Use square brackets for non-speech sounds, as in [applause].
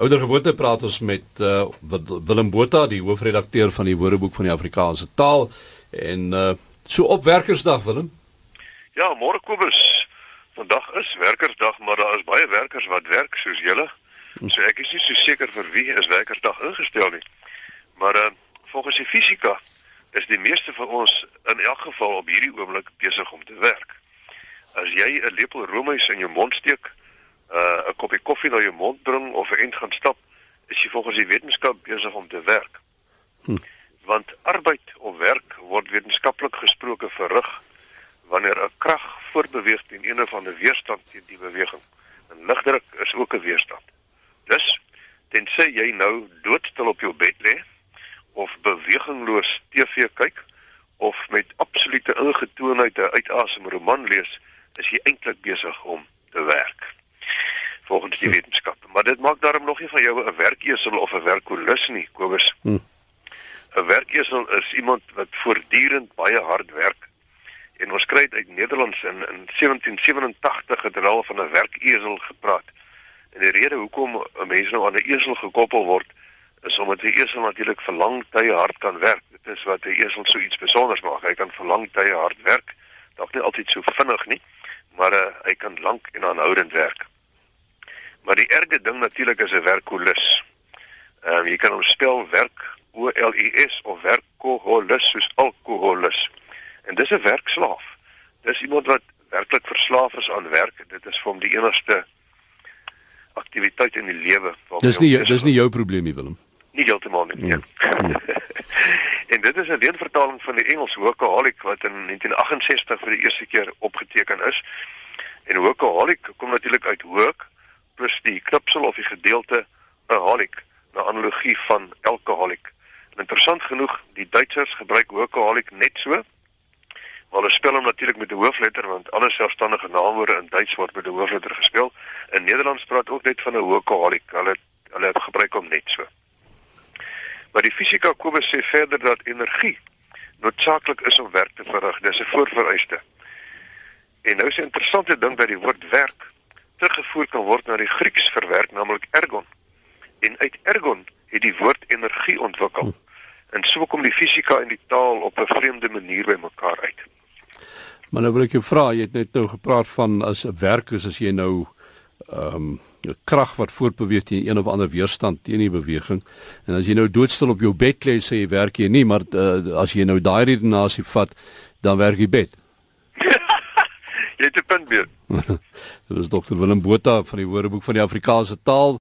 Ouder gewoonte praat ons met uh, Willem Botha, die hoofredakteur van die Woordeboek van die Afrikaanse Taal en uh, so op Werkersdag Willem. Ja, môre Kobus. Vandag is Werkersdag, maar daar is baie werkers wat werk soos julle. So ek is nie so seker vir wie is Werkersdag ingestel nie. Maar uh, volgens die fisika is die meeste van ons in elk geval op hierdie oomblik besig om te werk. As jy 'n lepel roomys in jou mond steek, uh, 'n koppie koffie na jou mond bring of 'n ent gaan stap, is jy volgens die wetenskap besig om te werk. Hm. Want arbeid of werk word wetenskaplik gesproke verrig wanneer 'n krag voortbeweeg teen een of ander weerstand teen die beweging. En ligdruk is ook 'n weerstand. Dus tensy jy nou doodstil op jou bed lê of bewegingloos TV kyk of met absolute ingetoonheid 'n uitasem roman lees, is jy eintlik besig om te werk volgens die wetenskap. Maar dit maak daarom nog nie van jou 'n werkesel of 'n werkolus nie, Kobus. Hm. 'n Werkesel is iemand wat voortdurend baie hard werk. En ons kry uit Nederlands in in 1787 het hulle van 'n werkesel gepraat. En die rede hoekom 'n mens nou aan 'n esel gekoppel word, is omdat 'n esel natuurlik vir lang tye hard kan werk. Dit is wat 'n esel so iets spesiaals maak. Hy kan vir lang tye hard werk. Dalk nie altyd so vinnig nie, maar uh, hy kan lank en aanhoudend werk. Maar die erge ding natuurlik is 'n werkolus. Ehm um, jy kan hom spel werk O L U S of werkkoholus soos alkoholus. En dis 'n werkslaaf. Dis iemand wat werklik verslaaf is aan werk. Dit is vir hom die enigste aktiwiteit in die lewe. Dis nie dis nie jou probleem nie, Willem. Nie heeltemal nie. Nee. nee. [laughs] en dit is 'n leenvertaling van die Engels workaholic wat in 1968 vir die eerste keer opgeteken is. En workaholic kom natuurlik uit work plus die knipsel of die gedeelte aholic, 'n analogie van alcoholic. En interessant genoeg, die Duitsers gebruik workaholic net so. Maar hulle spel hom natuurlik met 'n hoofletter want alle selfstandige naamwoorde in Duits word met 'n hoofletter gespel. In Nederlands praat ook net van 'n workaholic. Hulle hulle gebruik hom net so. Maar die fisika Kobus sê verder dat energie noodsaaklik is om werk te verrig. Dis 'n voorvereiste. En nou is 'n interessante ding dat die woord werk teruggevoer kan word na die Grieks verwerk, naamlik ergon. En uit ergon het die woord energie ontwikkel. Hm. En so kom die fisika en die taal op 'n vreemde manier by mekaar uit. Maar nou wil ek jou vra, jy het net nou gepraat van as 'n werk is as jy nou ehm um, 'n krag wat voortbeweeg teen een of ander weerstand teen die beweging. En as jy nou doodstil op jou bed lê, sê jy werk jy nie, maar uh, as jy nou daai redenasie vat, dan werk jy bed. Jy het 'n punt weer. [laughs] Dit is dokter Willem Botha van die Woordeboek van die Afrikaanse Taal.